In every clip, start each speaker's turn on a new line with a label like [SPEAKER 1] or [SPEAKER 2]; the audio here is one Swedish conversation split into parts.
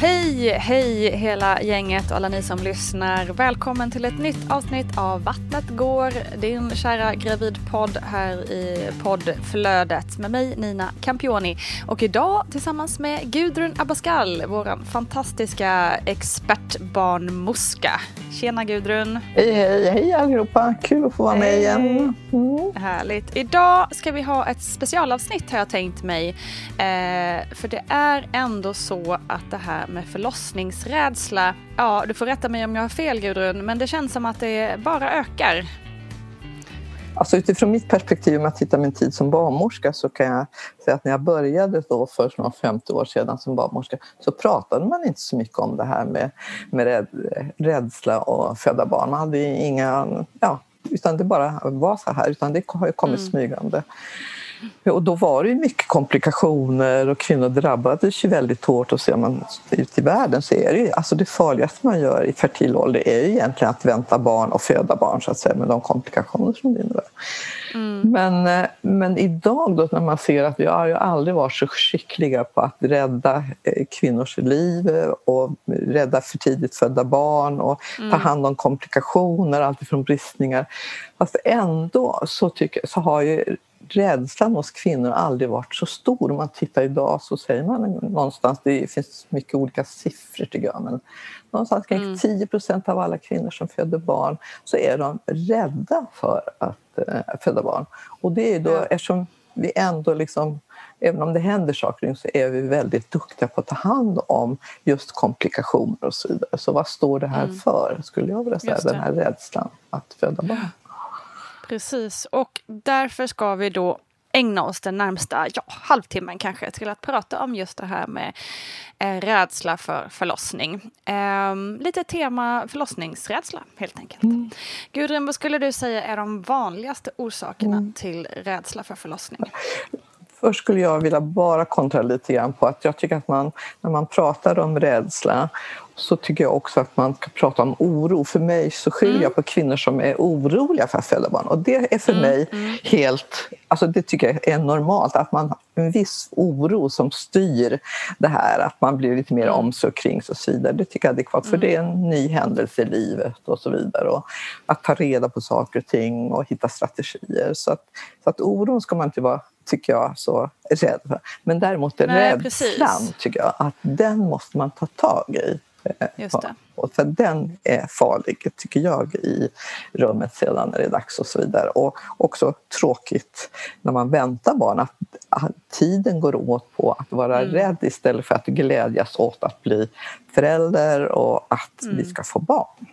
[SPEAKER 1] Hej, hej hela gänget och alla ni som lyssnar. Välkommen till ett nytt avsnitt av Vattnet går, din kära gravidpodd här i poddflödet med mig Nina Campioni. Och idag tillsammans med Gudrun Abascal, vår fantastiska expertbarnmorska. Tjena Gudrun!
[SPEAKER 2] Hej, hej, hej allihopa! Kul att få vara med igen.
[SPEAKER 1] Mm. Härligt. Idag ska vi ha ett specialavsnitt har jag tänkt mig. Eh, för det är ändå så att det här med förlossningsrädsla, ja du får rätta mig om jag har fel Gudrun, men det känns som att det bara ökar.
[SPEAKER 2] Alltså utifrån mitt perspektiv, om jag tittar min tid som barnmorska så kan jag säga att när jag började då för snart 50 år sedan som barnmorska så pratade man inte så mycket om det här med, med rädsla och föda barn. Man hade inga, ja, utan det bara var så här, utan det har ju kommit mm. smygande. Och då var det mycket komplikationer och kvinnor drabbades ju väldigt hårt och ser man ut i världen så är det ju, alltså det farligaste man gör i fertil ålder är ju egentligen att vänta barn och föda barn så att säga med de komplikationer som det innebär. Mm. Men, eh, men idag då när man ser att vi har ju aldrig varit så skickliga på att rädda eh, kvinnors liv och rädda för tidigt födda barn och mm. ta hand om komplikationer, alltifrån bristningar. Fast ändå så, tycker, så har ju rädslan hos kvinnor aldrig varit så stor. Om man tittar idag så säger man någonstans, det finns mycket olika siffror tycker jag, men någonstans kring mm. 10 procent av alla kvinnor som föder barn så är de rädda för att äh, föda barn. Och det är då ja. eftersom vi ändå liksom Även om det händer saker så är vi väldigt duktiga på att ta hand om just komplikationer och så vidare. Så vad står det här mm. för, skulle jag vilja säga, den här rädslan att föda barn?
[SPEAKER 1] Precis, och därför ska vi då ägna oss den närmsta ja, halvtimmen kanske till att prata om just det här med eh, rädsla för förlossning. Eh, lite tema förlossningsrädsla helt enkelt. Mm. Gudrun, vad skulle du säga är de vanligaste orsakerna mm. till rädsla för förlossning?
[SPEAKER 2] Först skulle jag vilja bara kontra lite grann på att jag tycker att man när man pratar om rädsla så tycker jag också att man ska prata om oro. För mig så skiljer mm. jag på kvinnor som är oroliga för att föda barn. Och det är för mm. mig mm. helt, alltså det tycker jag är normalt, att man har en viss oro som styr det här, att man blir lite mer mm. omsorg kring och så vidare. Det tycker jag är adekvat, för det är en ny händelse i livet och så vidare. Och att ta reda på saker och ting och hitta strategier. Så att, så att oron ska man inte vara tycker jag, så rädd för. Men däremot är rädslan, tycker jag, att den måste man ta tag i.
[SPEAKER 1] Just det.
[SPEAKER 2] Och för den är farlig, tycker jag, i rummet sedan när det är dags och så vidare. Och också tråkigt när man väntar barn att tiden går åt på att vara mm. rädd istället för att glädjas åt att bli förälder och att mm. vi ska få barn.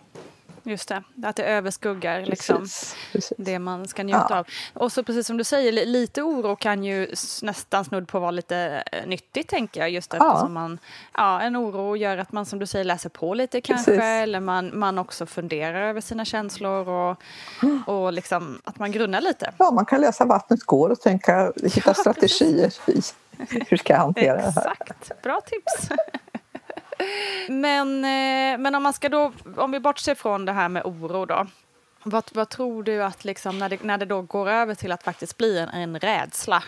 [SPEAKER 1] Just det, att det överskuggar liksom, precis, precis. det man ska njuta ja. av. Och så precis som du säger, lite oro kan ju nästan snudd på vara lite eh, nyttigt tänker jag. Just eftersom ja. man, ja, en oro gör att man som du säger läser på lite kanske. Precis. Eller man, man också funderar över sina känslor och, och liksom att man grunnar lite.
[SPEAKER 2] Ja, man kan läsa Vattnet går och tänka, hitta ja, strategier i hur ska jag hantera det här.
[SPEAKER 1] Exakt, bra tips. Men, eh, men om man ska då, om vi bortser från det här med oro då. Vad, vad tror du att liksom, när, det, när det då går över till att faktiskt bli en, en rädsla,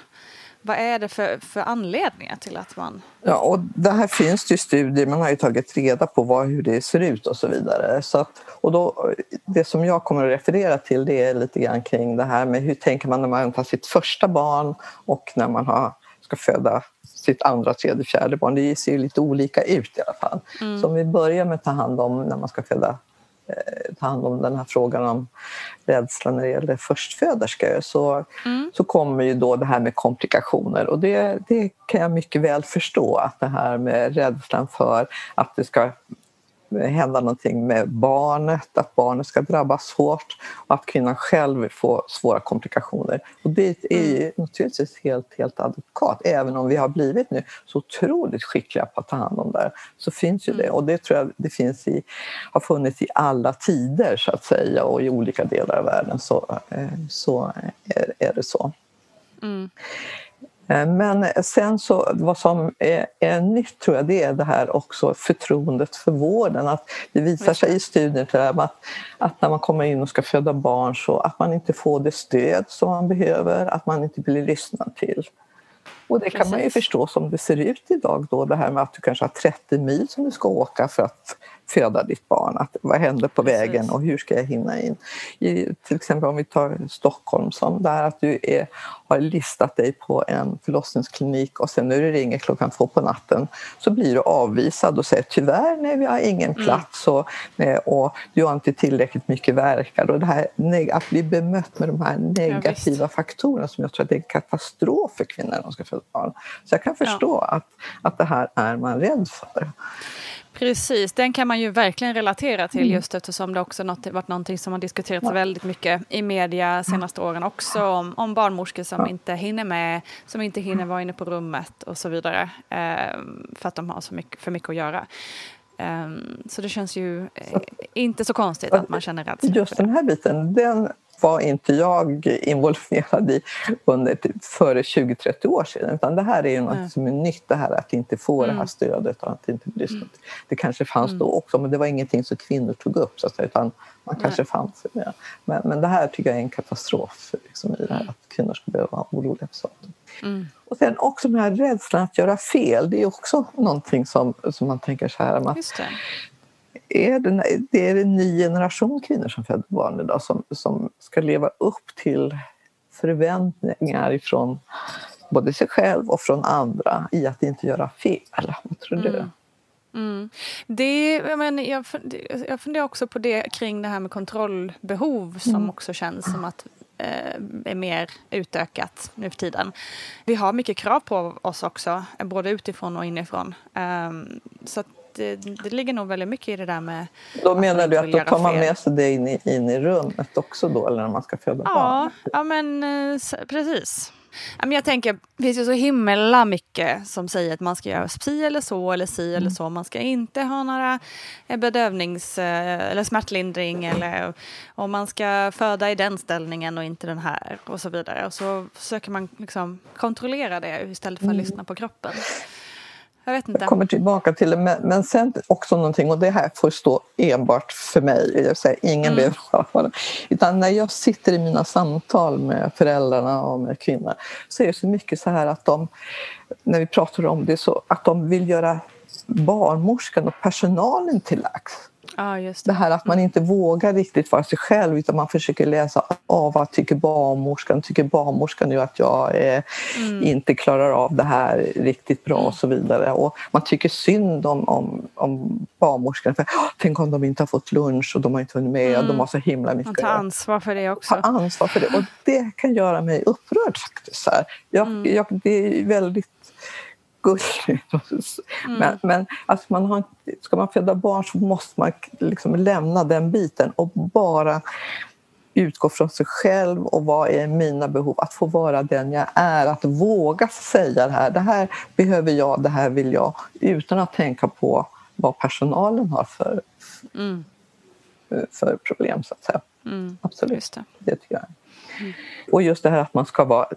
[SPEAKER 1] vad är det för, för anledningar till att man...
[SPEAKER 2] Ja, och det här finns det ju studier, man har ju tagit reda på vad, hur det ser ut och så vidare. Så att, och då, det som jag kommer att referera till det är lite grann kring det här med hur tänker man när man har sitt första barn och när man har, ska föda sitt andra, tredje, fjärde barn. Det ser lite olika ut i alla fall. Mm. Så om vi börjar med att ta hand om när man ska föda eh, ta hand om den här frågan om rädslan när det gäller förstföderskor så, mm. så kommer ju då det här med komplikationer och det, det kan jag mycket väl förstå att det här med rädslan för att det ska hända någonting med barnet, att barnet ska drabbas hårt och att kvinnan själv får svåra komplikationer. Och det är ju mm. naturligtvis helt, helt adekvat. Även om vi har blivit nu så otroligt skickliga på att ta hand om det så finns ju det. Mm. Och det tror jag det finns i, har funnits i alla tider så att säga och i olika delar av världen så, eh, så är, är det så. Mm. Eh, men sen så, vad som är, är, nytt tror jag, det är det här också förtroendet för vården. Att det visar sig i studier att, att när man kommer in och ska föda barn så att man inte får det stöd som man behöver, att man inte blir lyssnad till. Och det Precis. kan man ju förstå som det ser ut idag då, det här med att du kanske har 30 mil som du ska åka för att föda ditt barn. Att, vad händer på Precis. vägen och hur ska jag hinna in? I, till exempel om vi tar Stockholm som där att du är, har listat dig på en förlossningsklinik och sen när du ringer klockan två på natten så blir du avvisad och säger tyvärr nej vi har ingen mm. plats och, eh, och du har inte tillräckligt mycket verkar. Och det här, att bli bemött med de här negativa ja, faktorerna som jag tror att det är en katastrof för kvinnor när de ska föda barn. Så jag kan förstå ja. att, att det här är man rädd för.
[SPEAKER 1] Precis, den kan man ju verkligen relatera till mm. just eftersom det också något, varit någonting som har diskuterats ja. väldigt mycket i media senaste åren också om, om barnmorskor som ja. inte hinner med, som inte hinner vara inne på rummet och så vidare eh, för att de har så mycket, för mycket att göra. Um, så det känns ju eh, inte så konstigt att man känner rädsla.
[SPEAKER 2] Just den här biten, den var inte jag involverad i under typ före 20-30 år sedan. Utan det här är ju något mm. som är nytt, det här att inte få mm. det här mm. stödet och att inte bli mm. Det kanske fanns då mm. också, men det var ingenting som kvinnor tog upp. Så att utan man kanske fanns med. Men, men det här tycker jag är en katastrof liksom, i det här, att kvinnor ska behöva vara oroliga för sånt. Mm. Och sen också den här rädslan att göra fel, det är också någonting som, som man tänker så här. Att, är det, det är en ny generation kvinnor som föder barn idag som, som ska leva upp till förväntningar ifrån både sig själv och från andra i att inte göra fel. Vad tror du? Mm.
[SPEAKER 1] Mm. Det, jag, men, jag, jag funderar också på det kring det här med kontrollbehov som mm. också känns som att eh, är mer utökat nu för tiden. Vi har mycket krav på oss också, både utifrån och inifrån. Um, så det, det, ligger nog väldigt mycket i det där med...
[SPEAKER 2] Då menar du att då tar man med sig det in i, in i rummet också då, eller när man ska föda
[SPEAKER 1] ja,
[SPEAKER 2] barn?
[SPEAKER 1] Ja, men eh, precis. Jag tänker, det finns ju så himla mycket som säger att man ska göra si eller så eller si mm. eller så. Man ska inte ha några eh, bedövnings eh, eller smärtlindring eller om man ska föda i den ställningen och inte den här och så vidare. Och så försöker man liksom kontrollera det istället för att mm. lyssna på kroppen. Jag vet inte.
[SPEAKER 2] Jag kommer tillbaka till det. Men, men sen också någonting, och det här får stå enbart för mig. Jag säger ingen mm. behöver ha det. Utan när jag sitter i mina samtal med föräldrarna och med kvinnor så är det så mycket så här att de, när vi pratar om det, så att de vill göra barnmorskan och personalen till lags.
[SPEAKER 1] Just det.
[SPEAKER 2] det här att man inte vågar riktigt vara sig själv utan man försöker läsa av vad tycker barnmorskan, tycker barnmorskan nu att jag eh, mm. inte klarar av det här riktigt bra och så vidare. Och man tycker synd om, om, om barnmorskan. För, tänk om de inte har fått lunch och de har inte hunnit med mm. och de har så himla mycket. Man
[SPEAKER 1] tar ansvar för det också.
[SPEAKER 2] Ta ansvar för det och det kan göra mig upprörd faktiskt. Så jag, mm. jag, det är väldigt gulligt. Mm. Men, men alltså man har, ska man föda barn så måste man liksom lämna den biten och bara utgå från sig själv och vad är mina behov? Att få vara den jag är, att våga säga det här. Det här behöver jag, det här vill jag utan att tänka på vad personalen har för, mm. för problem. så att säga. Mm. Absolut, det. det tycker jag. Mm. Och just det här att man ska vara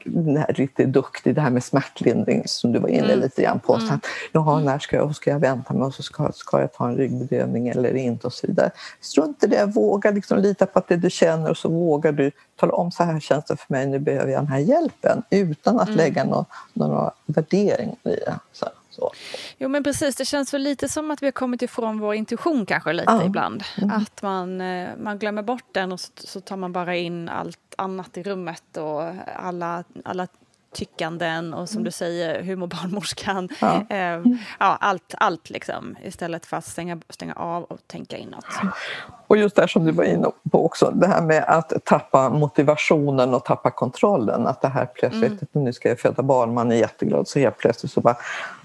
[SPEAKER 2] lite duktig, det här med smärtlindring som du var inne mm. lite grann på. Mm. Så att, jaha, när ska jag, ska jag vänta mig och så ska, ska jag ta en ryggbedövning eller inte och så vidare. Strunt i det, våga liksom lita på att det du känner och så vågar du tala om så här känns det för mig, nu behöver jag den här hjälpen utan att mm. lägga några, några värderingar i det. Så. Så.
[SPEAKER 1] Jo men precis, det känns väl lite som att vi har kommit ifrån vår intuition kanske lite ja. ibland. Mm. Att man, eh, man glömmer bort den och så tar man bara in allt annat i rummet och alla, alla tyckanden och som mm. du säger, hur mår barnmorskan? Ja. Eh, ja, allt, allt liksom, istället för att stänga, stänga av och tänka inåt.
[SPEAKER 2] Och just det som du var inne på också, det här med att tappa motivationen och tappa kontrollen. Att det här plötsligt, mm. nu ska jag föda barn, man är jätteglad så helt plötsligt så bara,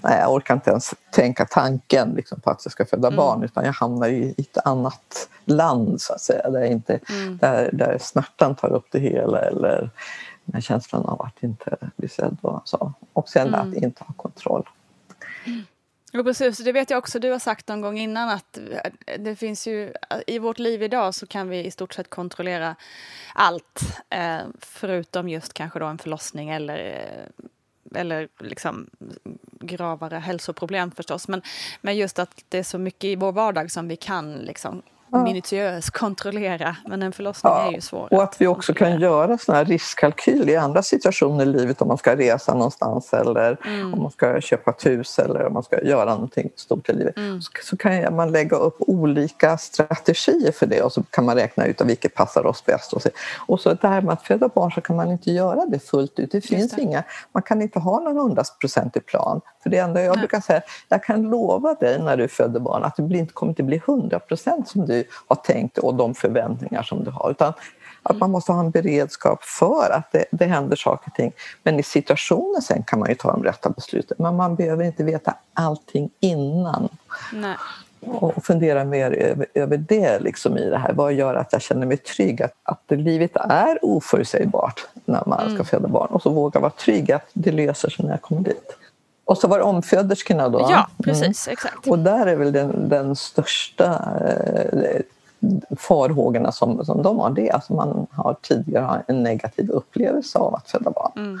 [SPEAKER 2] nej jag orkar inte ens tänka tanken liksom, på att jag ska föda mm. barn utan jag hamnar i ett annat land så att säga, där, inte, mm. där, där smärtan tar upp det hela eller med känslan av att inte bli sedd och så. Och sen mm. att inte ha kontroll.
[SPEAKER 1] Ja, precis. Det vet jag också du har sagt någon gång innan att det finns ju i vårt liv idag så kan vi i stort sett kontrollera allt eh, förutom just kanske då en förlossning eller eh, eller liksom gravare hälsoproblem förstås. Men, men just att det är så mycket i vår vardag som vi kan liksom ja. minutiöst kontrollera. Men en förlossning ja. är ju svår.
[SPEAKER 2] Och att vi också kan göra såna här riskkalkyler i andra situationer i livet om man ska resa någonstans eller mm. om man ska köpa ett hus eller om man ska göra någonting stort i livet. Mm. Så, så, kan man lägga upp olika strategier för det och så kan man räkna ut vilket passar oss bäst. Och så, och så det här med att föda barn så kan man inte göra det fullt ut. Det finns det. inga, man kan inte ha någon hundraprocentig plan. För det enda jag Nej. brukar säga, jag kan lova dig när du föder barn att det inte kommer att bli 100 procent som du har tänkt och de förväntningar som du har. Utan att man måste ha en beredskap för att det, det händer saker och ting. Men i situationen sen kan man ju ta de rätta besluten. Men man behöver inte veta allting innan.
[SPEAKER 1] Nej.
[SPEAKER 2] Och fundera mer över, över det liksom i det här. Vad gör att jag känner mig trygg? Att, att livet är oförutsägbart när man ska mm. föda barn. Och så våga vara trygg att det löser sig när jag kommer dit. Och så var det omföderskorna då?
[SPEAKER 1] Ja, precis. Mm. Exakt.
[SPEAKER 2] Och där är väl den, den största eh, farhågorna som, som de har, det är att man har tidigare en negativ upplevelse av att föda barn. Mm.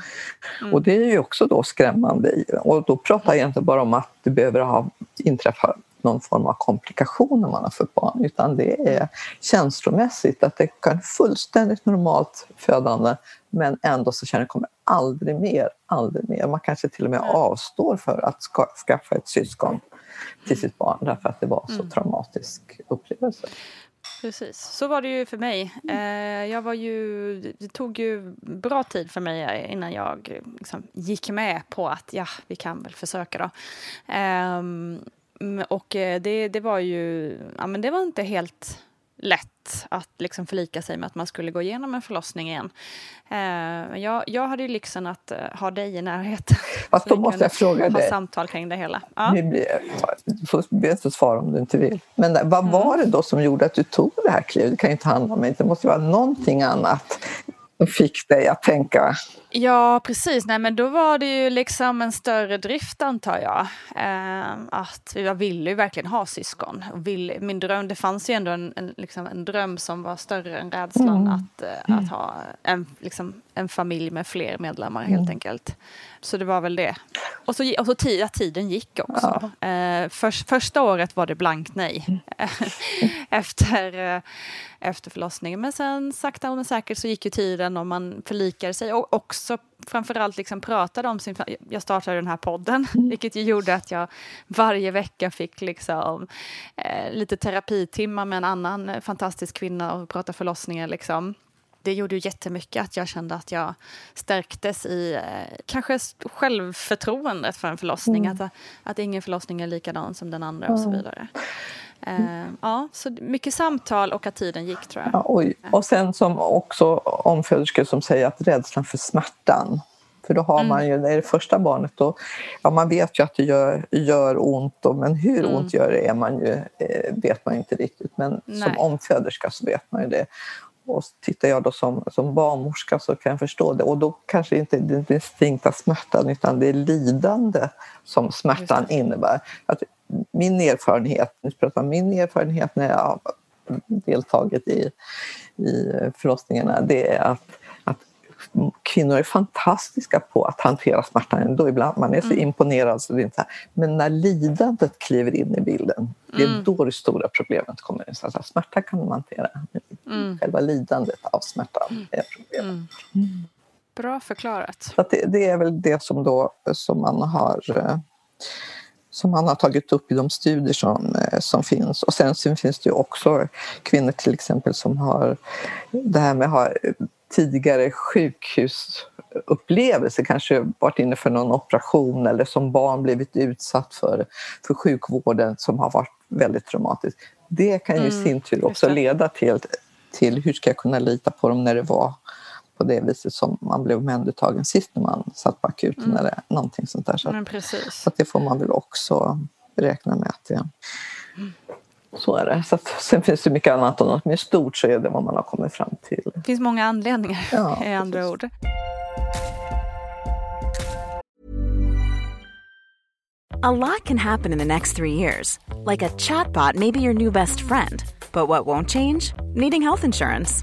[SPEAKER 2] Mm. Och det är ju också då skrämmande. Och då pratar jag inte bara om att det behöver ha inträffat någon form av komplikation när man har fött barn utan det är känslomässigt att det kan fullständigt normalt födande men ändå så känner jag kommer aldrig mer, aldrig mer. Man kanske till och med avstår för att ska, skaffa ett syskon till sitt barn därför att det var så mm. traumatisk upplevelse.
[SPEAKER 1] Precis, så var det ju för mig. Eh, jag var ju, det tog ju bra tid för mig innan jag liksom gick med på att ja, vi kan väl försöka då. Ehm, och det, det var ju, ja men det var inte helt lätt att liksom förlika sig med att man skulle gå igenom en förlossning igen. Eh, jag, jag hade ju lyxen att uh, ha dig i närheten.
[SPEAKER 2] Fast då måste jag fråga dig.
[SPEAKER 1] samtal kring det hela. Ja.
[SPEAKER 2] du får be inte svara om du inte vill. Men vad mm. var det då som gjorde att du tog det här klivet? Det kan ju inte handla om det måste vara någonting annat som fick dig att tänka
[SPEAKER 1] Ja, precis. Nej, men då var det ju liksom en större drift antar jag. Eh, att jag ville ju verkligen ha syskon. Och vill, min dröm, det fanns ju ändå en, en, liksom en dröm som var större än rädslan mm. att, eh, att ha en, liksom, en familj med fler medlemmar helt mm. enkelt. Så det var väl det. Och så, och så tid, tiden gick också. Ja. Eh, för, första året var det blankt nej. Mm. efter, eh, efter förlossningen. Men sen sakta men säkert så gick ju tiden och man förlikade sig. Och också framförallt liksom pratade om sin... Jag startade den här podden, mm. vilket ju gjorde att jag varje vecka fick liksom, eh, lite terapitimmar med en annan fantastisk kvinna och prata förlossningar. Liksom det gjorde ju jättemycket att jag kände att jag stärktes i eh, kanske självförtroendet för en förlossning. Mm. Att, att ingen förlossning är likadan som den andra och så vidare. Eh, ja, så mycket samtal och att tiden gick tror jag.
[SPEAKER 2] Ja, och, och sen som också omföderskor som säger att rädslan för smärtan för då har man mm. ju, när det är det första barnet, då, ja man vet ju att det gör, gör ont, och, men hur mm. ont gör det är man ju, eh, vet man inte riktigt. Men Nej. som omföderska så vet man ju det. Och tittar jag då som, som barnmorska så kan jag förstå det. Och då kanske inte den distinkta smärtan utan det är lidande som smärtan innebär. Att min erfarenhet, nu pratar min erfarenhet när jag har deltagit i, i förlossningarna, det är att kvinnor är fantastiska på att hantera smärtan ändå. Ibland man är så mm. imponerad. Så det är inte här. Men när lidandet kliver in i bilden, det är mm. då det stora problemet kommer in. Så smärta kan man hantera. Mm. Själva lidandet av smärtan mm. är problemet. Mm.
[SPEAKER 1] Mm. Bra förklarat.
[SPEAKER 2] Så det, det, är väl det som, då, som man har som man har tagit upp i de studier som, eh, som finns. Och sen, sen finns det ju också kvinnor till exempel som har det här med att ha tidigare sjukhusupplevelse, kanske varit inne för någon operation eller som barn blivit utsatt för, för sjukvården som har varit väldigt traumatiskt. Det kan ju i mm, sin tur också leda till, till hur ska jag kunna lita på dem när det var på det viset som man blev omhändertagen sist när man satt på akuten mm. eller någonting sånt där. Så, att, så att det får man väl också räkna med att det, mm. Så är det. Så att, sen finns det mycket annat och något mer stort så är det vad man har kommit fram till.
[SPEAKER 1] Det finns många anledningar ja, i andra precis. ord.
[SPEAKER 3] A lot can happen in the next three years. Like a chatbot may be your new best friend. But what won't change? Needing health insurance.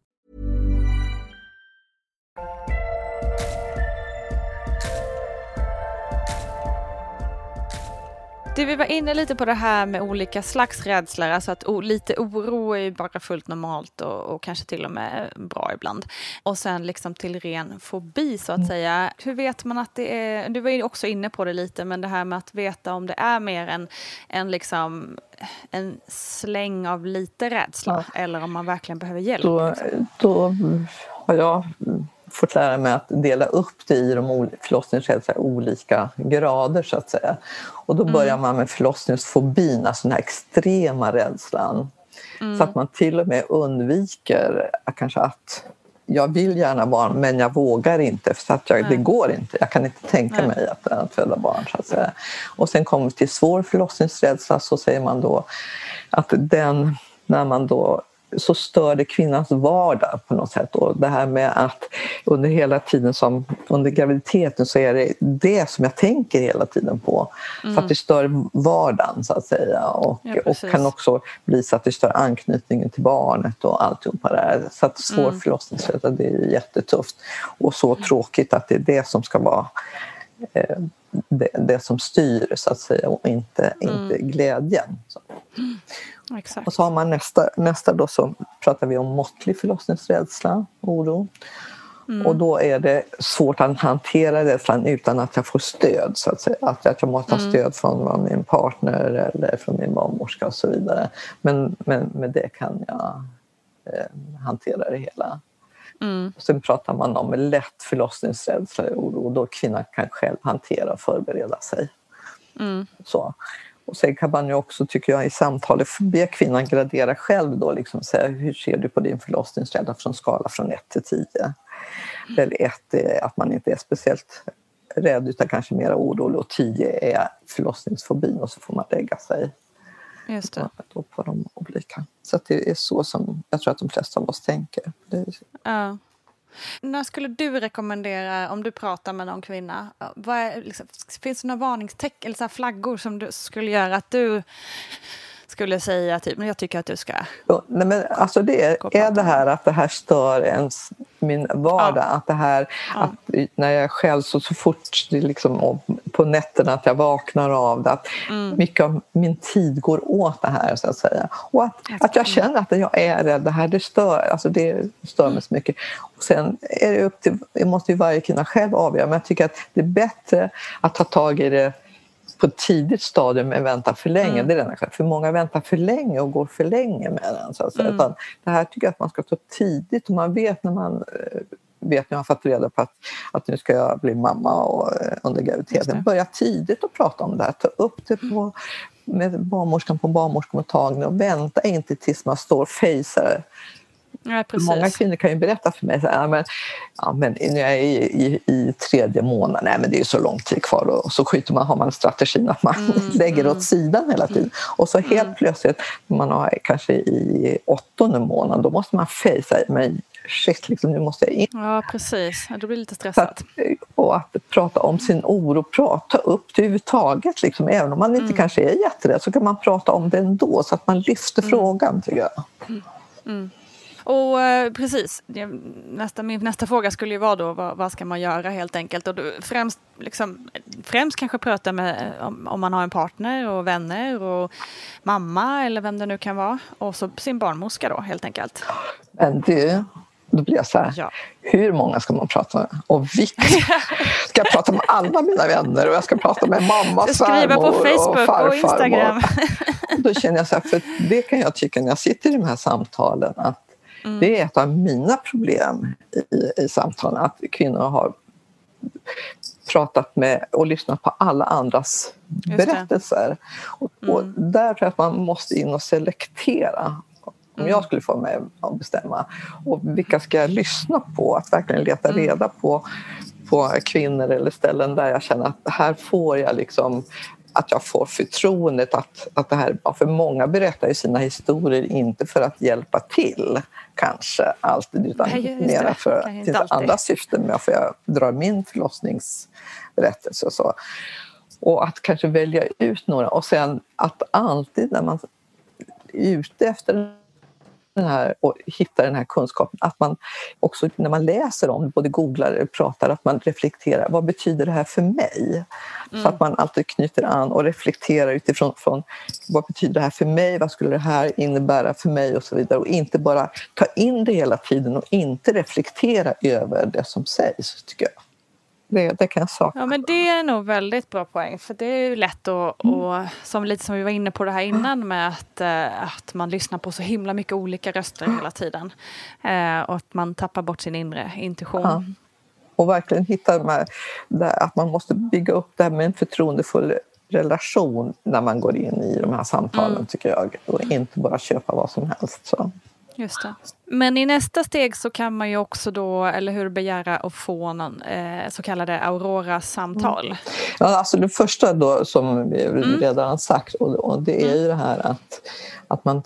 [SPEAKER 1] Du, vi var inne lite på det här med olika slags rädslor, alltså att lite oro är bara fullt normalt och, och, kanske till och med bra ibland. Och sen liksom till ren fobi så att mm. säga. Hur vet man att det är, du var ju också inne på det lite, men det här med att veta om det är mer än, än liksom en släng av lite rädsla ja. eller om man verkligen behöver hjälp.
[SPEAKER 2] Då,
[SPEAKER 1] liksom.
[SPEAKER 2] då har jag fått lära mig att dela upp det i de förlossningsrädsla olika grader så att säga. Och då börjar mm. man med förlossningsfobin, alltså den här extrema rädslan. Mm. Så att man till och med undviker kanske att jag vill gärna barn men jag vågar inte för att jag, det går inte. Jag kan inte tänka Nej. mig att, att föda barn. Så att säga. Och sen kommer vi till svår förlossningsrädsla så säger man då att den, när man då så stör det kvinnans vardag på något sätt. Och det här med att under hela tiden som under graviditeten så är det det som jag tänker hela tiden på. Mm. För att det stör vardagen så att säga och, ja, och kan också bli så att det stör anknytningen till barnet och alltihopa det här. Så att svår mm. förlossningsrädsla det är jättetufft och så tråkigt att det är det som ska vara eh, det, det, som styr så att säga och inte, mm. inte glädjen. Så.
[SPEAKER 1] Exakt.
[SPEAKER 2] Och så har man nästa, nästa då så pratar vi om måttlig förlossningsrädsla, oro. Mm. Och då är det svårt att hantera rädslan utan att jag får stöd. Så att, säga. att jag måste ha mm. stöd från min partner eller från min barnmorska och så vidare. Men, men med det kan jag eh, hantera det hela. Mm. Sen pratar man om lätt förlossningsrädsla och oro. Då kvinnan kan själv hantera och förbereda sig. Mm. Så. Och sen kan man ju också, tycker jag, i samtalet be kvinnan gradera själv då, liksom säga hur ser du på din förlossningsrädsla från skala från 1 till 10? Där 1 är att man inte är speciellt rädd utan kanske mer orolig och 10 är förlossningsfobin och så får man lägga sig
[SPEAKER 1] Just det.
[SPEAKER 2] På, på de olika. Så det är så som jag tror att de flesta av oss tänker.
[SPEAKER 1] Ja. När skulle du rekommendera, om du pratar med någon kvinna, är, liksom, finns det några varningstecken eller så flaggor som du skulle göra att du skulle säga typ, men jag tycker att du ska...
[SPEAKER 2] Ja, nej men alltså det är, är det här att det här stör ens min vardag. Ja. Att det här, ja. att när jag själv så, så fort liksom, på nätterna att jag vaknar av det, att mm. mycket av min tid går åt det här så att säga. Och att, att jag känner att jag är rädd, det här det stör, alltså det stör mig så mycket. Och sen är det upp till, det måste ju varje kvinna själv avgöra, men jag tycker att det är bättre att ta tag i det på ett tidigt stadium än vänta för länge. Mm. Det är den för många väntar för länge och går för länge med den. Så att säga. Mm. det här tycker jag att man ska ta tidigt och man vet när man eh, vet när jag har fått reda på att, att nu ska jag bli mamma och, eh, under graviditeten. Börja tidigt och prata om det här. Ta upp det på, med barnmorskan på barnmorskemottagningen och vänta inte tills man står och fejsar
[SPEAKER 1] Ja,
[SPEAKER 2] Många kvinnor kan ju berätta för mig så här, men, ja, men jag är i, i, i, tredje månaden, nej men det är så lång tid kvar och så skjuter man, har man strategin att man mm, lägger mm. åt sidan hela tiden. Och så helt mm. plötsligt, man har kanske i åttonde månaden, då måste man fejsa mig shit, liksom, nu måste jag in.
[SPEAKER 1] Ja, precis. Då blir det lite stressat. Att,
[SPEAKER 2] och att prata om sin oro, prata upp det överhuvudtaget. Liksom. Även om man inte mm. kanske är jätterädd så kan man prata om det ändå så att man lyfter mm. frågan, tycker jag.
[SPEAKER 1] Mm. Och eh, precis, nästa, min nästa fråga skulle ju vara då vad, vad ska man göra helt enkelt? Och då, främst, liksom, främst kanske prata med om, om, man har en partner och vänner och mamma eller vem det nu kan vara. Och så sin barnmorska då helt enkelt.
[SPEAKER 2] Men du, då blir jag så här, ja. hur många ska man prata med? Och vilka? Ska jag prata med alla mina vänner och jag ska prata med mamma,
[SPEAKER 1] Facebook och, farfar, och Instagram.
[SPEAKER 2] Och då känner jag så här, för det kan jag tycka när jag sitter i de här samtalen att Mm. Det är ett av mina problem i, i samtalen, att kvinnor har pratat med och lyssnat på alla andras berättelser. Och, mm. och där tror jag att man måste in och selektera om mm. jag skulle få mig att bestämma. Och vilka ska jag lyssna på? Att verkligen leta mm. reda på, på kvinnor eller ställen där jag känner att här får jag liksom att jag får förtroendet att, att det här. För många berättar ju sina historier inte för att hjälpa till kanske alltid utan mer för det finns andra syften med för jag drar min förlossningsberättelse och så. Och att kanske välja ut några och sen att alltid när man är ute efter den här, och hitta den här kunskapen. Att man också när man läser om både googlar och pratar, att man reflekterar. Vad betyder det här för mig? Mm. Så att man alltid knyter an och reflekterar utifrån från, vad betyder det här för mig? Vad skulle det här innebära för mig? Och så vidare. Och inte bara ta in det hela tiden och inte reflektera över det som sägs, tycker jag. Det, det kan jag sakna.
[SPEAKER 1] Ja, men det är nog väldigt bra poäng. För det är ju lätt att, och, som lite som vi var inne på det här innan med att, eh, att man lyssnar på så himla mycket olika röster hela tiden. Eh, och att man tappar bort sin inre intuition.
[SPEAKER 2] Ja. Och verkligen hitta de här, där, att man måste bygga upp det här med en förtroendefull relation när man går in i de här samtalen
[SPEAKER 1] Mm.
[SPEAKER 2] tycker jag. Och inte bara köpa vad som helst. Så.
[SPEAKER 1] Just det. Men i nästa steg så kan man ju också då, eller hur, begära att få någon eh, så kallade Aurora-samtal.
[SPEAKER 2] Ja, alltså det första då som vi
[SPEAKER 1] Mm.
[SPEAKER 2] redan har sagt och, och det är ju det här att, att man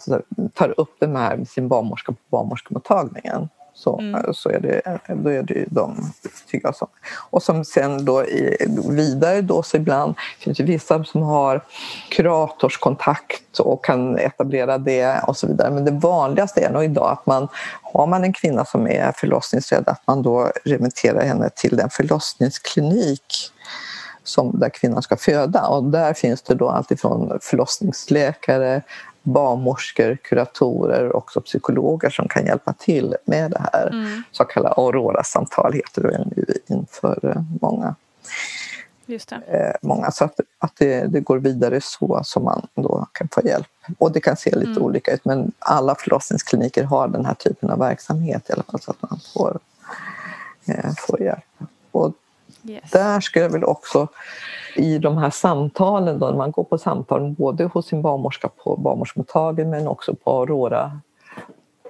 [SPEAKER 2] tar upp det här med sin barnmorska på barnmorskemottagningen. Så,
[SPEAKER 1] Mm.
[SPEAKER 2] så är det, då är det de, tycker jag. Som. Och som sen då i, vidare då så ibland finns det vissa som har kuratorskontakt och kan etablera det och så vidare. Men det vanligaste är nog idag att man har man en kvinna som är förlossningsrädd att man då remitterar henne till en förlossningsklinik som där kvinnan ska föda. Och där finns det då alltifrån förlossningsläkare, barnmorskor, kuratorer och också psykologer som kan hjälpa till med det här.
[SPEAKER 1] Mm.
[SPEAKER 2] Så kallade Aurora-samtal heter det nu inför eh, många.
[SPEAKER 1] Just det.
[SPEAKER 2] Eh, många så att, att det, det går vidare så som man då kan få hjälp. Och det kan se lite
[SPEAKER 1] Mm.
[SPEAKER 2] olika ut men alla förlossningskliniker har den här typen av verksamhet i alla fall så att man får, eh, får hjälp. Och
[SPEAKER 1] Yes.
[SPEAKER 2] där skulle jag väl också i de här samtalen då, när man går på samtal både hos sin barnmorska på barnmorskemottagningen men också på Aurora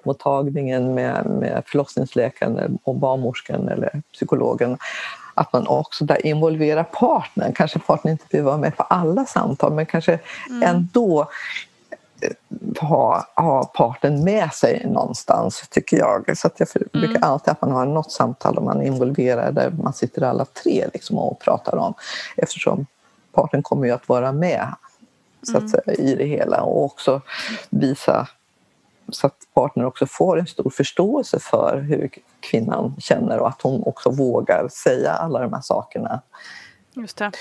[SPEAKER 2] mottagningen med, med förlossningsläkaren och barnmorskan eller psykologen att man också där involverar partnern. Kanske partnern inte behöver vara med på alla samtal men kanske ändå eh, ha, ha parten med sig någonstans, tycker jag. Så att jag för- brukar alltid att man har något samtal och man är involverad där man sitter alla tre liksom och pratar om eftersom parten kommer ju att vara med så att säga, i det hela och också visa så att partnern också får en stor förståelse för hur kvinnan känner och att hon också vågar säga alla de här sakerna.
[SPEAKER 1] Just det.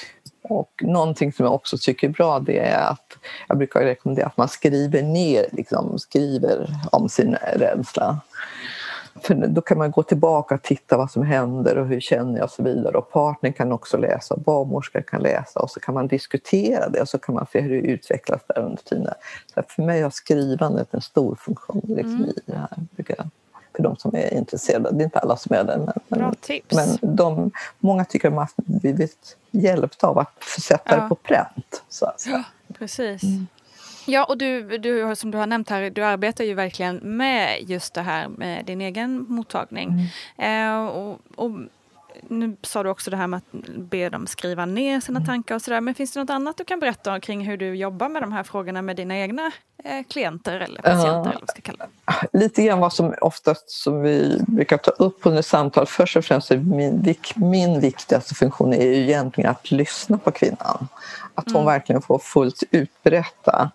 [SPEAKER 2] Och någonting som jag också tycker är bra det är att jag brukar rekommendera att man skriver ner, liksom, skriver om sin rädsla. För då kan man gå tillbaka och titta vad som händer och hur känner jag och så vidare. Och partnern kan också läsa, barnmorskor kan läsa och så kan man diskutera det och så kan man se hur det utvecklas där under tiden. Så för mig har skrivandet en stor funktion liksom, i det här. Brukar jag, för de som är intresserade. Det är inte alla som är det. Men,
[SPEAKER 1] Bra
[SPEAKER 2] men,
[SPEAKER 1] tips.
[SPEAKER 2] men de, många tycker att man har blivit hjälpt av att sätta
[SPEAKER 1] Ja.
[SPEAKER 2] det på pränt. Så att säga.
[SPEAKER 1] Precis. Ja, och du, du, som du har nämnt här, du arbetar ju verkligen med just det här med din egen mottagning. Eh, och, och nu sa du också det här med att be dem skriva ner sina tankar och sådär. Men finns det något annat du kan berätta kring hur du jobbar med de här frågorna med dina egna eh, klienter eller patienter?
[SPEAKER 2] Ja.
[SPEAKER 1] Eller vad ska kalla det.
[SPEAKER 2] Lite grann vad som oftast som vi brukar ta upp under samtal. Först och främst är min, min viktigaste funktion är ju egentligen att lyssna på kvinnan. Att hon verkligen får fullt ut berätta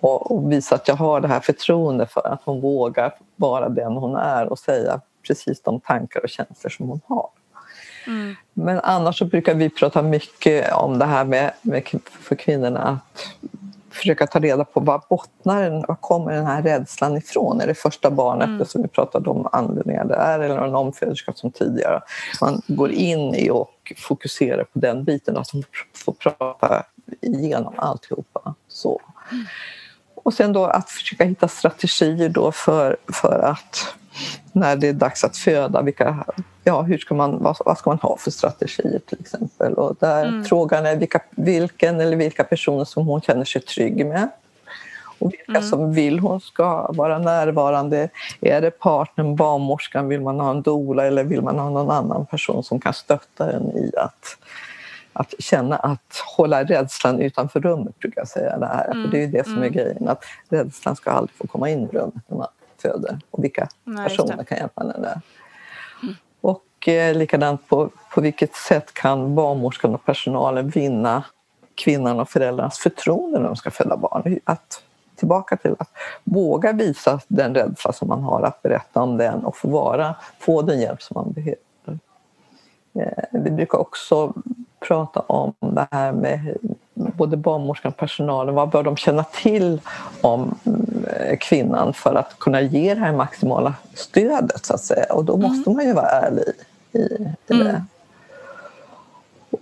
[SPEAKER 2] och, och visa att jag har det här förtroende för att hon vågar vara den hon är och säga precis de tankar och känslor som hon har. Men annars så brukar vi prata mycket om det här med, med för kvinnorna att försöka ta reda på vad bottnar den, var kommer den här rädslan ifrån? Är det första barnet, som vi pratade om anledningar där, eller en omföderska som tidigare? Man går in i och fokuserar på den biten, att man får prata igenom alltihopa. Så. Och sen då att försöka hitta strategier då för, för att när det är dags att föda, vilka, ja, hur ska man, vad, vad ska man ha för strategier till exempel? Och där Frågan är vilka, vilken eller vilka personer som hon känner sig trygg med. Och vilka som vill hon ska vara närvarande. Är det partnern, barnmorskan, vill man ha en doula eller vill man ha någon annan person som kan stötta en i att att känna att hålla rädslan utanför rummet brukar jag säga. Det, här. För det är ju det som är grejen, att rädslan ska aldrig få komma in i rummet föder. Och vilka
[SPEAKER 1] Nej,
[SPEAKER 2] personer kan hjälpa henne där. Och eh, likadant på, på vilket sätt kan barnmorskan och personalen vinna kvinnan och föräldrarnas förtroende när de ska föda barn. Att, tillbaka till att våga visa den rädsla som man har, att berätta om den och få, vara, få den hjälp som man behöver. Eh, Vi brukar också prata om det här med både barnmorskan och personalen. Vad bör de känna till om eh, kvinnan för att kunna ge det här maximala stödet så att säga. Och då måste man ju vara ärlig i, i det.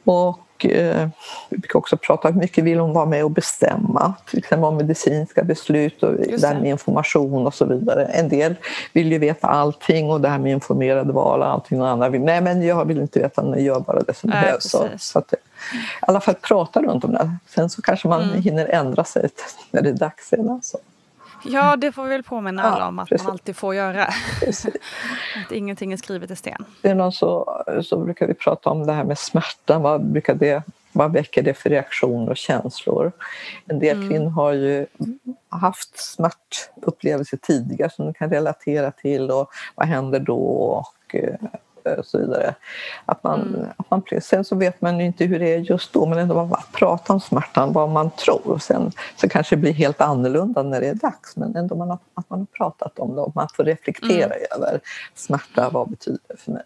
[SPEAKER 2] Och eh, vi brukar också prata om hur mycket vill hon vara med och bestämma, till exempel om medicinska beslut och det här med information och så vidare. En del vill ju veta allting och det här med informerade val och allting och andra vill, nej men jag vill inte veta, jag gör bara det som behövs. Så, så att, I alla fall prata runt om det. Sen så kanske man
[SPEAKER 1] Mm.
[SPEAKER 2] hinner ändra sig när det är dags sedan. Så.
[SPEAKER 1] Ja, det får vi väl påminna
[SPEAKER 2] Ja,
[SPEAKER 1] alla om att
[SPEAKER 2] precis.
[SPEAKER 1] man alltid får göra. Att ingenting är skrivet i sten.
[SPEAKER 2] Sedan så, så brukar vi prata om det här med smärta. Vad, brukar det, vad väcker det för reaktioner och känslor? En del kvinnor har ju haft smärtupplevelser tidigare som de kan relatera till och vad händer då? Och, eh, så vidare. Att man, att man, sen så vet man ju inte hur det är just då men ändå man pratar om smärtan, vad man tror. Sen så kanske det blir helt annorlunda när det är dags men ändå man har, att man har pratat om det och man får reflektera över smärta, vad betyder det för mig?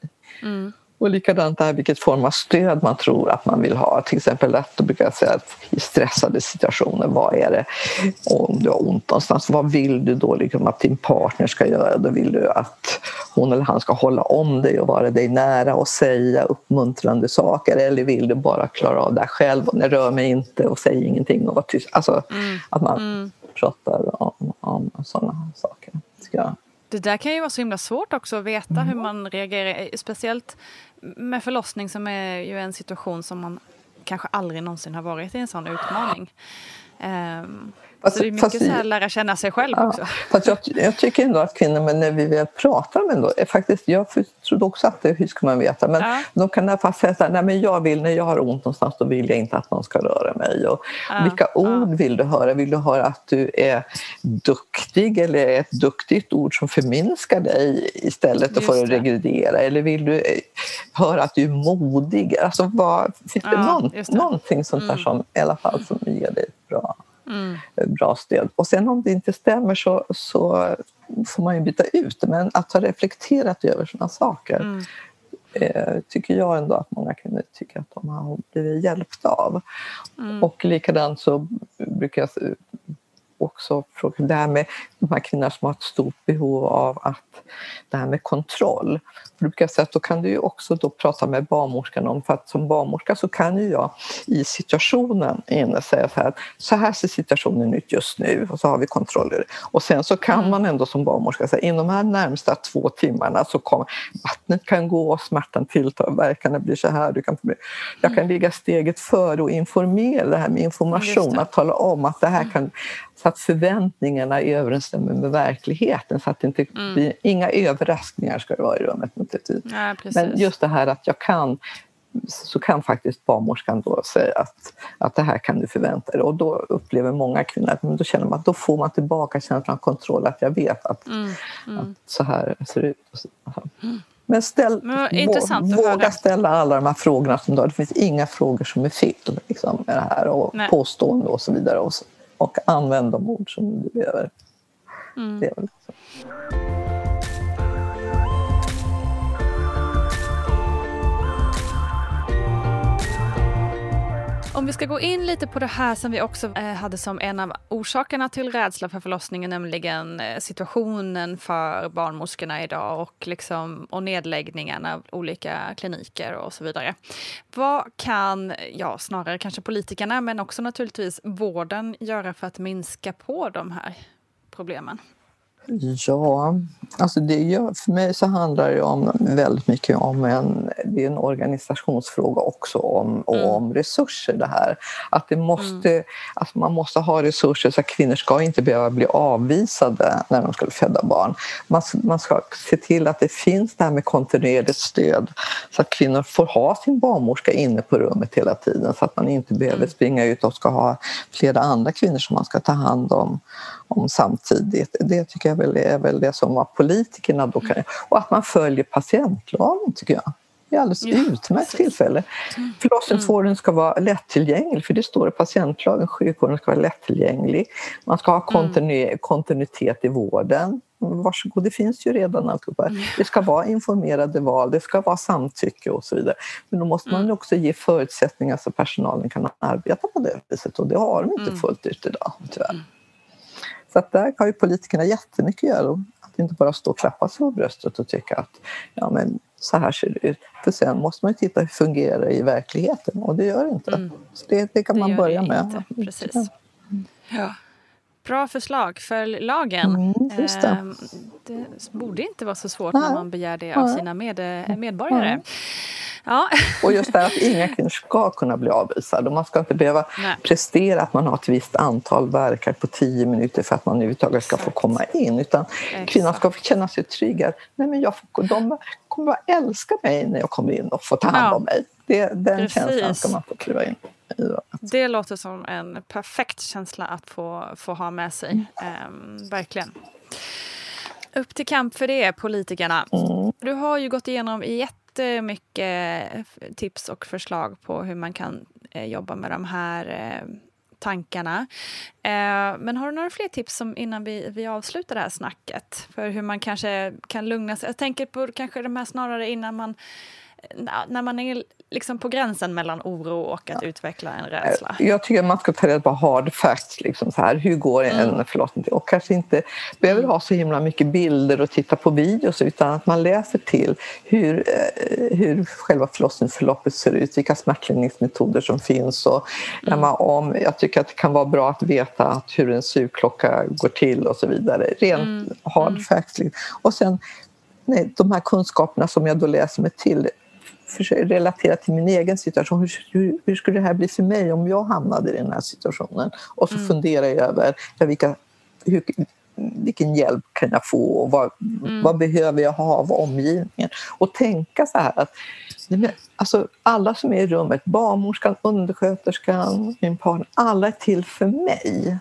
[SPEAKER 2] Och likadant det här vilket form av stöd man tror att man vill ha. Till exempel att då brukar jag säga att i stressade situationer, vad är det? Och om du har ont någonstans, vad vill du då liksom att din partner ska göra? Då vill du att hon eller han ska hålla om dig och vara dig nära och säga uppmuntrande saker eller vill du bara klara av det själv och rör mig inte och säg ingenting och var tyst. Alltså att man pratar om, om sådana saker. Jag.
[SPEAKER 1] Det där kan ju vara så himla svårt också att veta hur man reagerar. Speciellt med förlossning som är ju en situation som man kanske aldrig någonsin har varit i en sån utmaning. Ehm,
[SPEAKER 2] Fast-
[SPEAKER 1] så det är mycket
[SPEAKER 2] fast-
[SPEAKER 1] så här lära känna sig själv
[SPEAKER 2] Ja,
[SPEAKER 1] också.
[SPEAKER 2] fast jag, jag tycker ändå att kvinnor, men när vi väl pratar om ändå, är faktiskt, jag trodde också att det, hur ska man veta, men
[SPEAKER 1] Ja.
[SPEAKER 2] de kan i alla fall säga så här, nej men jag vill, när jag har ont någonstans då vill jag inte att någon ska röra mig. Och
[SPEAKER 1] Ja,
[SPEAKER 2] vilka ord vill du höra? Vill du höra att du är duktig eller ett duktigt ord som förminskar dig istället
[SPEAKER 1] Just det.
[SPEAKER 2] att regredera? Eller vill du eh, höra att du är modig? Alltså vad, finns det någon, någonting sånt där som i alla fall som ger dig bra
[SPEAKER 1] Mm.
[SPEAKER 2] bra stöd. Och sen om det inte stämmer så, så får man ju byta ut. Men att ha reflekterat över sådana saker
[SPEAKER 1] Mm.
[SPEAKER 2] eh, tycker jag ändå att många kvinnor tycker att de har blivit hjälpta av.
[SPEAKER 1] Mm.
[SPEAKER 2] Och likadant så brukar jag också fråga det här med de här kvinnorna som har ett stort behov av att det här med kontroll. För brukar säga att då kan du ju också då prata med barnmorskan om, för att som barnmorska så kan ju jag i situationen inne säga så här, så här ser situationen ut just nu och så har vi kontroller. Och sen så kan man ändå som barnmorska säga, inom de här närmsta två timmarna så kommer vattnet kan gå, smärtan tilltar, verkarna blir så här. Du kan, jag kan ligga steget före och informera, det här med information, att tala om att det här kan så att förväntningarna överensstämmer med verkligheten så att det inte blir inga överraskningar ska det vara i rummet naturligtvis.
[SPEAKER 1] Ja, precis.
[SPEAKER 2] Men just det här att jag kan så kan faktiskt barnmorskan då säga att, att det här kan du förvänta dig. Och då upplever många kvinnor att men då känner man då får man tillbaka känslan av kontroll, att jag vet att, att så här ser det ut. Så- Men ställ,
[SPEAKER 1] Men
[SPEAKER 2] våga ställa alla de här frågorna som du har. Det finns inga frågor som är fel liksom, med det här och
[SPEAKER 1] Nej.
[SPEAKER 2] påstående och så vidare. Och, så, och använd de ord som du behöver.
[SPEAKER 1] Mm. Om vi ska gå in lite på det här som vi också eh, hade som en av orsakerna till rädsla för förlossningen, nämligen eh, situationen för barnmorskorna idag och, liksom, och nedläggningen av olika kliniker och så vidare. Vad kan, ja snarare kanske politikerna, men också naturligtvis vården göra för att minska på de här problemen?
[SPEAKER 2] Ja, alltså det gör, för mig så handlar det om väldigt mycket om en, det är en organisationsfråga också om, och om resurser det här. Att det måste, att man måste ha resurser så att kvinnor ska inte behöva bli avvisade när de ska föda barn. Man, man ska se till att det finns det här med kontinuerligt stöd så att kvinnor får ha sin barnmorska inne på rummet hela tiden så att man inte behöver springa ut och ska ha flera andra kvinnor som man ska ta hand om, om samtidigt. Det tycker jag väl är väl det som var politikerna då kan Och att man följer patientlagen tycker jag. Det är alldeles
[SPEAKER 1] Ja,
[SPEAKER 2] utmärkt
[SPEAKER 1] precis.
[SPEAKER 2] tillfälle. Förlossningsvården ska vara lättillgänglig för det står i patientlagen. Sjukvården ska vara lättillgänglig. Man ska ha kontinu- kontinuitet i vården. Varsågod, det finns ju redan alltihopa. Det ska vara informerade val, det ska vara samtycke och så vidare. Men då måste man ju också ge förutsättningar så personalen kan arbeta på det viset och det har de inte fullt ut idag tyvärr. Så att där har ju politikerna jättemycket att göra. Att inte bara stå och klappa sig på bröstet och tycka att ja, men så här ser det ut. För sen måste man ju titta hur det fungerar i verkligheten och det gör det inte. Mm. Så det, det kan det man börja med.
[SPEAKER 1] Inte. Precis. Ja. Bra förslag. Följ lagen.
[SPEAKER 2] Mm, det.
[SPEAKER 1] Ehm, det. borde inte vara så svårt Nej. när man begär det av sina med, medborgare. Nej. Ja.
[SPEAKER 2] Och just det att inga kvinnor ska kunna bli avvisade. Man ska inte behöva Nej. prestera att man har ett visst antal verkar på tio minuter för att man överhuvudtaget ska få komma in. Utan Exakt. kvinnan ska få känna sig trygg. Nej, men jag får, de kommer att älska mig när jag kommer in och får ta hand om mig. Det, den Precis. känslan ska man få kliva in i.
[SPEAKER 1] Det låter som en perfekt känsla att få, få ha med sig. Um, verkligen. Upp till kamp för det, politikerna. Mm. Du har ju gått igenom jättemycket tips och förslag på hur man kan eh, jobba med de här eh, tankarna. Eh, men har du några fler tips som, innan vi, vi avslutar det här snacket? För hur man kanske kan lugna sig? Jag tänker på kanske de här snarare innan man när man är liksom på gränsen mellan oro och att ja. utveckla en rädsla?
[SPEAKER 2] Jag tycker man ska ta reda på hard facts. Liksom så här, hur går en mm. förlossning Och kanske inte behöver ha så himla mycket bilder och titta på videos utan att man läser till hur, eh, hur själva förlossningsförloppet ser ut, vilka smärtlindringsmetoder som finns. Och mm. man, om, jag tycker att det kan vara bra att veta att hur en sugklocka går till och så vidare. Rent mm. hard mm. facts. Och sen nej, de här kunskaperna som jag då läser mig till relatera till min egen situation. Hur, hur, hur, skulle det här bli för mig om jag hamnade i den här situationen? Och så mm. funderar jag över ja, vilka, hur, vilken hjälp kan jag få och vad, mm. vad behöver jag ha av omgivningen? Och tänka så här att alltså, alla som är i rummet, barnmorskan, undersköterskan, min partner, alla är till för mig.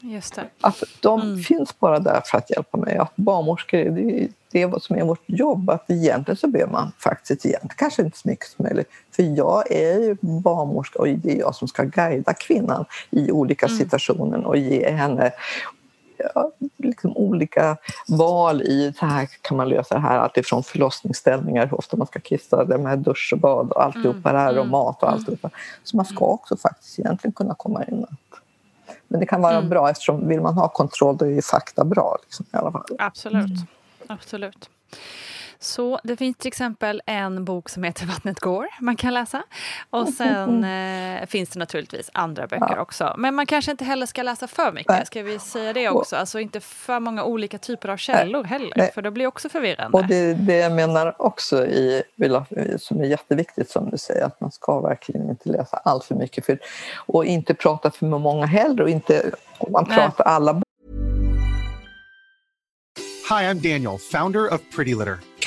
[SPEAKER 1] Just det.
[SPEAKER 2] Att de mm. finns bara där för att hjälpa mig. Att barnmorskor, det, det är vad som är vårt jobb. Att egentligen så behöver man faktiskt egentligen kanske inte så mycket som möjligt. För jag är ju barnmorska och det är jag som ska guida kvinnan i olika mm. situationer och ge henne ja, liksom olika val i så här kan man lösa det här. Alltifrån förlossningsställningar, hur ofta man ska kissa, det med dusch och bad och alltihopa mm. det här och mm. mat och alltihopa. Så man ska också faktiskt egentligen kunna komma in. Men det kan vara mm. bra eftersom vill man ha kontroll då är ju fakta bra. Liksom, i alla fall.
[SPEAKER 1] Absolut. Mm. Absolut. Så det finns till exempel en bok som heter Vattnet går man kan läsa. Och sen eh, finns det naturligtvis andra böcker ja. också. Men man kanske inte heller ska läsa för mycket, ska vi säga det också? Alltså inte för många olika typer av källor Nej. heller, Nej. för det blir också förvirrande.
[SPEAKER 2] Och det, det jag menar också i, som är jätteviktigt som du säger, att man ska verkligen inte läsa allt för mycket. För, och inte prata för många heller och inte, om man pratar alla
[SPEAKER 4] Hi, I'm Daniel, founder of Pretty Litter.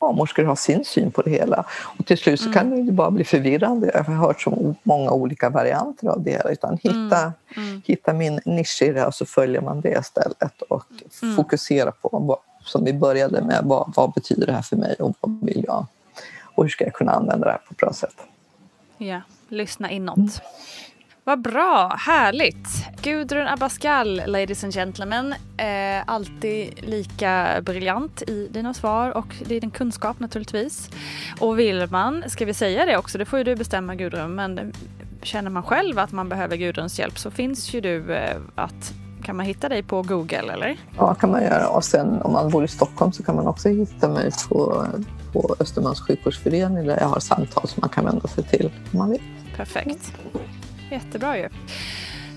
[SPEAKER 2] Barnmorskor har sin syn på det hela. Och till slut så kan det ju bara bli förvirrande. Jag har hört så många olika varianter av det hela. Utan hitta, hitta min nisch i det och så följer man det istället och fokusera på vad, som vi började med. Vad, vad betyder det här för mig och vad vill jag? Och hur ska jag kunna använda det här på ett bra sätt?
[SPEAKER 1] Ja, lyssna inåt. Vad bra, härligt. Gudrun Abascal, ladies and gentlemen. Eh, alltid lika briljant i dina svar och i din kunskap naturligtvis. Och vill man, ska vi säga det också, det får ju du bestämma Gudrun, men känner man själv att man behöver Gudruns hjälp så finns ju du eh, att kan man hitta dig på Google eller?
[SPEAKER 2] Ja, kan man göra. Och sen om man bor i Stockholm så kan man också hitta mig på, på Östermalms sjukvårdsförening där jag har samtal som man kan vända sig till om man vill.
[SPEAKER 1] Perfekt. Jättebra ju.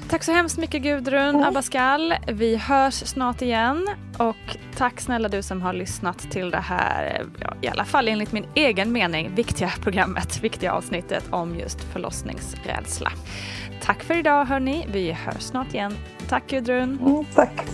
[SPEAKER 1] Tack så hemskt mycket Gudrun Abascal. Vi hörs snart igen. Och tack snälla du som har lyssnat till det här, ja, i alla fall enligt min egen mening, viktiga programmet, viktiga avsnittet om just förlossningsrädsla. Tack för idag hörni. Vi hörs snart igen. Tack Gudrun.
[SPEAKER 2] Mm, tack.